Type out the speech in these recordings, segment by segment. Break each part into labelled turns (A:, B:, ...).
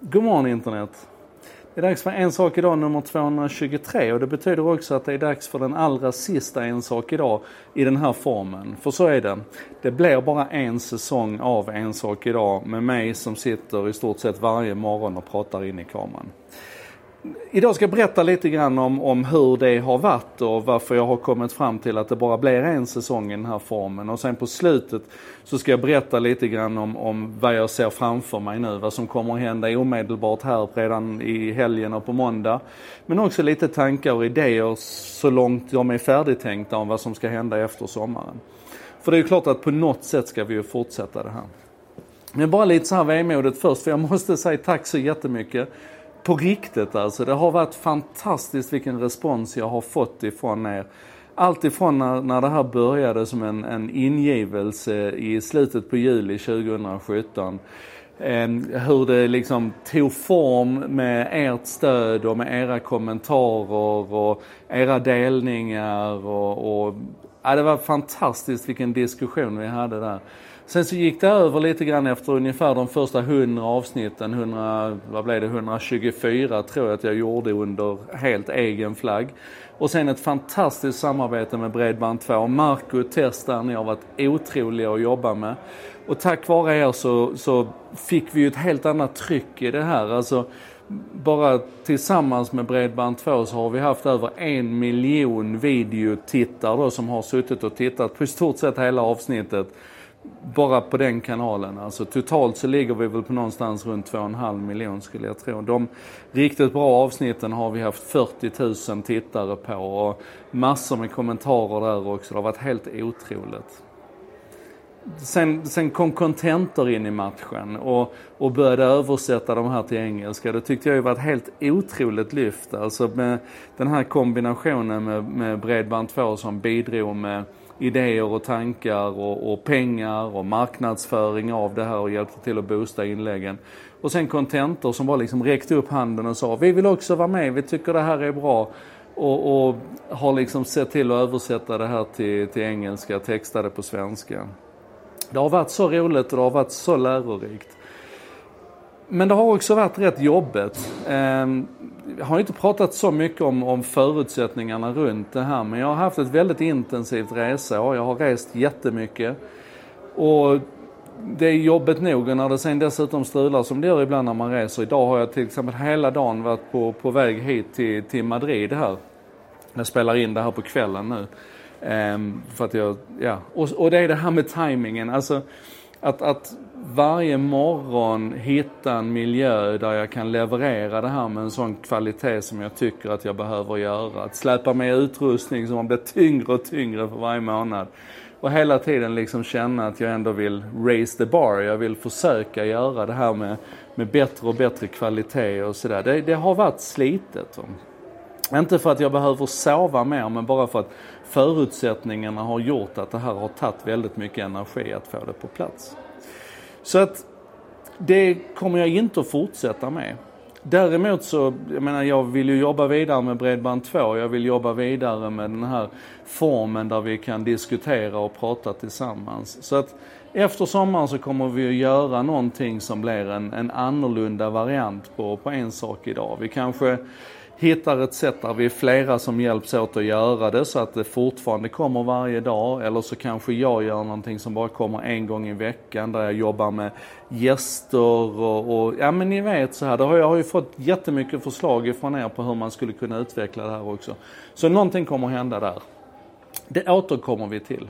A: God morgon internet! Det är dags för En sak idag nummer 223 och det betyder också att det är dags för den allra sista En sak idag i den här formen. För så är det. Det blir bara en säsong av En sak idag med mig som sitter i stort sett varje morgon och pratar in i kameran. Idag ska jag berätta lite grann om, om hur det har varit och varför jag har kommit fram till att det bara blir en säsong i den här formen. Och sen på slutet så ska jag berätta lite grann om, om vad jag ser framför mig nu. Vad som kommer att hända omedelbart här redan i helgen och på måndag. Men också lite tankar och idéer så långt de är färdigtänkta om vad som ska hända efter sommaren. För det är ju klart att på något sätt ska vi ju fortsätta det här. Men bara lite så här vemodigt först, för jag måste säga tack så jättemycket på riktigt alltså. Det har varit fantastiskt vilken respons jag har fått ifrån er. Allt ifrån när, när det här började som en, en ingivelse i slutet på juli 2017. Eh, hur det liksom tog form med ert stöd och med era kommentarer och era delningar och, och ja, det var fantastiskt vilken diskussion vi hade där. Sen så gick det över lite grann efter ungefär de första 100 avsnitten, 100, vad blev det, 124 tror jag att jag gjorde under helt egen flagg. Och sen ett fantastiskt samarbete med Bredband2. Marco och Tess där, ni har varit otroliga att jobba med. Och tack vare er så, så fick vi ju ett helt annat tryck i det här. Alltså, bara tillsammans med Bredband2 så har vi haft över en miljon videotittare då, som har suttit och tittat på i stort sett hela avsnittet bara på den kanalen. Alltså totalt så ligger vi väl på någonstans runt 2,5 miljoner skulle jag tro. De riktigt bra avsnitten har vi haft 40 000 tittare på och massor med kommentarer där också. Det har varit helt otroligt. Sen, sen kom Contenter in i matchen och, och började översätta de här till engelska. Det tyckte jag ju var ett helt otroligt lyft. Alltså med den här kombinationen med, med Bredband2 som bidrog med idéer och tankar och, och, pengar och marknadsföring av det här och hjälpte till att boosta inläggen. Och sen Contentor som bara liksom räckte upp handen och sa vi vill också vara med, vi tycker det här är bra. Och, och har liksom sett till att översätta det här till, till engelska, textade på svenska. Det har varit så roligt och det har varit så lärorikt. Men det har också varit rätt jobbigt. Ehm, jag har inte pratat så mycket om, om förutsättningarna runt det här men jag har haft ett väldigt intensivt resa och jag har rest jättemycket. Och det är jobbigt nog när det sen dessutom strular som det gör ibland när man reser. Idag har jag till exempel hela dagen varit på, på väg hit till, till Madrid här. Jag spelar in det här på kvällen nu. Ehm, för att jag, ja. och, och det är det här med tajmingen. Alltså, att, att varje morgon hitta en miljö där jag kan leverera det här med en sån kvalitet som jag tycker att jag behöver göra. Att släpa med utrustning som blir tyngre och tyngre för varje månad. Och hela tiden liksom känna att jag ändå vill raise the bar. Jag vill försöka göra det här med, med bättre och bättre kvalitet och sådär. Det, det har varit slitet. Inte för att jag behöver sova mer men bara för att förutsättningarna har gjort att det här har tagit väldigt mycket energi att få det på plats. Så att det kommer jag inte att fortsätta med. Däremot så, jag menar jag vill ju jobba vidare med Bredband2. Jag vill jobba vidare med den här formen där vi kan diskutera och prata tillsammans. Så att efter sommaren så kommer vi att göra någonting som blir en, en annorlunda variant på, på en sak idag. Vi kanske hittar ett sätt där vi är flera som hjälps åt att göra det så att det fortfarande kommer varje dag. Eller så kanske jag gör någonting som bara kommer en gång i veckan där jag jobbar med gäster och, och ja men ni vet så här. Har jag har ju fått jättemycket förslag ifrån er på hur man skulle kunna utveckla det här också. Så någonting kommer att hända där. Det återkommer vi till.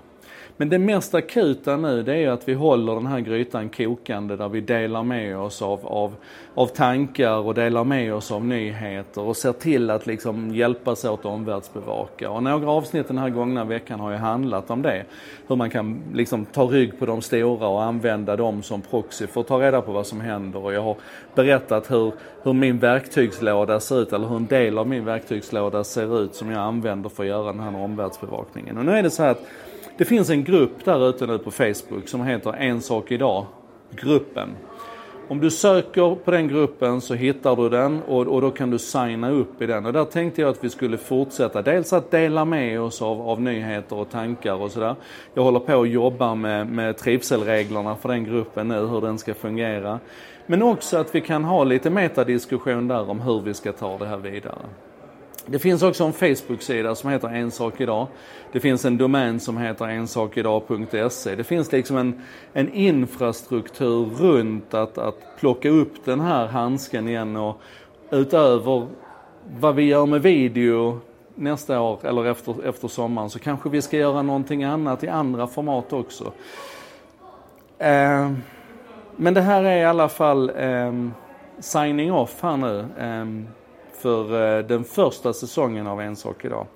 A: Men det mest akuta nu det är att vi håller den här grytan kokande där vi delar med oss av, av, av tankar och delar med oss av nyheter och ser till att liksom hjälpas åt att omvärldsbevaka. Och några avsnitt den här gångna veckan har ju handlat om det. Hur man kan liksom ta rygg på de stora och använda dem som proxy för att ta reda på vad som händer. Och jag har berättat hur, hur min verktygslåda ser ut, eller hur en del av min verktygslåda ser ut som jag använder för att göra den här omvärldsbevakningen. Och nu är det så här att det finns en grupp där ute nu på Facebook som heter En sak idag, gruppen. Om du söker på den gruppen så hittar du den och, och då kan du signa upp i den. Och där tänkte jag att vi skulle fortsätta. Dels att dela med oss av, av nyheter och tankar och sådär. Jag håller på att jobba med, med trivselreglerna för den gruppen nu, hur den ska fungera. Men också att vi kan ha lite metadiskussion där om hur vi ska ta det här vidare. Det finns också en Facebook-sida som heter En sak idag. Det finns en domän som heter ensakidag.se. Det finns liksom en, en infrastruktur runt att, att plocka upp den här handsken igen och utöver vad vi gör med video nästa år eller efter, efter sommaren så kanske vi ska göra någonting annat i andra format också. Eh, men det här är i alla fall eh, signing off här nu. Eh, för eh, den första säsongen av En sak idag.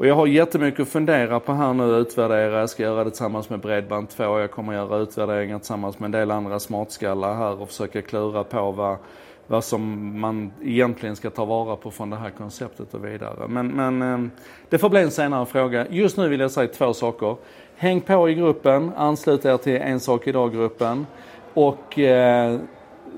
A: Och jag har jättemycket att fundera på här nu, utvärdera. Jag ska göra det tillsammans med Bredband2. Jag kommer göra utvärderingar tillsammans med en del andra smartskallar här och försöka klura på vad, vad som man egentligen ska ta vara på från det här konceptet och vidare. Men, men eh, det får bli en senare fråga. Just nu vill jag säga två saker. Häng på i gruppen, anslut er till En sak idag-gruppen. Och eh,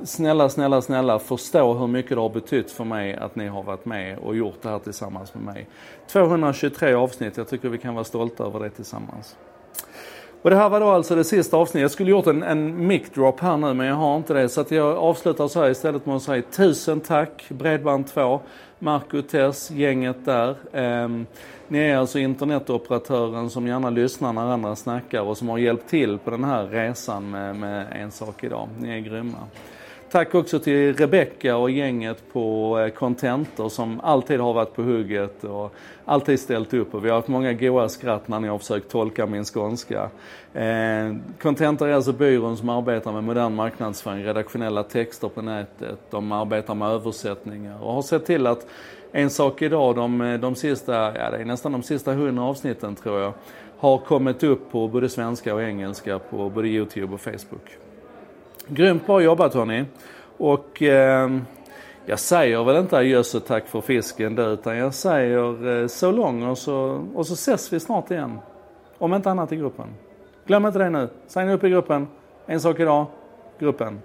A: snälla, snälla, snälla förstå hur mycket det har betytt för mig att ni har varit med och gjort det här tillsammans med mig. 223 avsnitt, jag tycker vi kan vara stolta över det tillsammans. Och det här var då alltså det sista avsnittet. Jag skulle gjort en, en mic drop här nu men jag har inte det. Så att jag avslutar så här istället med att säga tusen tack Bredband2, Marco Tess, gänget där. Um, ni är alltså internetoperatören som gärna lyssnar när andra snackar och som har hjälpt till på den här resan med, med En sak idag. Ni är grymma. Tack också till Rebecca och gänget på eh, Contentor som alltid har varit på hugget och alltid ställt upp. Och vi har haft många goa skratt när ni har försökt tolka min skånska. Eh, Contentor är alltså byrån som arbetar med modern marknadsföring, redaktionella texter på nätet. De arbetar med översättningar och har sett till att en sak idag, de, eh, de sista, ja det är nästan de sista hundra avsnitten tror jag, har kommit upp på både svenska och engelska på både Youtube och Facebook. Grymt bra jobbat hörni. Och eh, jag säger väl inte adjöss och tack för fisken där, utan jag säger eh, så lång och så, och så ses vi snart igen. Om inte annat i gruppen. Glöm inte det nu. Signa upp i gruppen. En sak idag. Gruppen.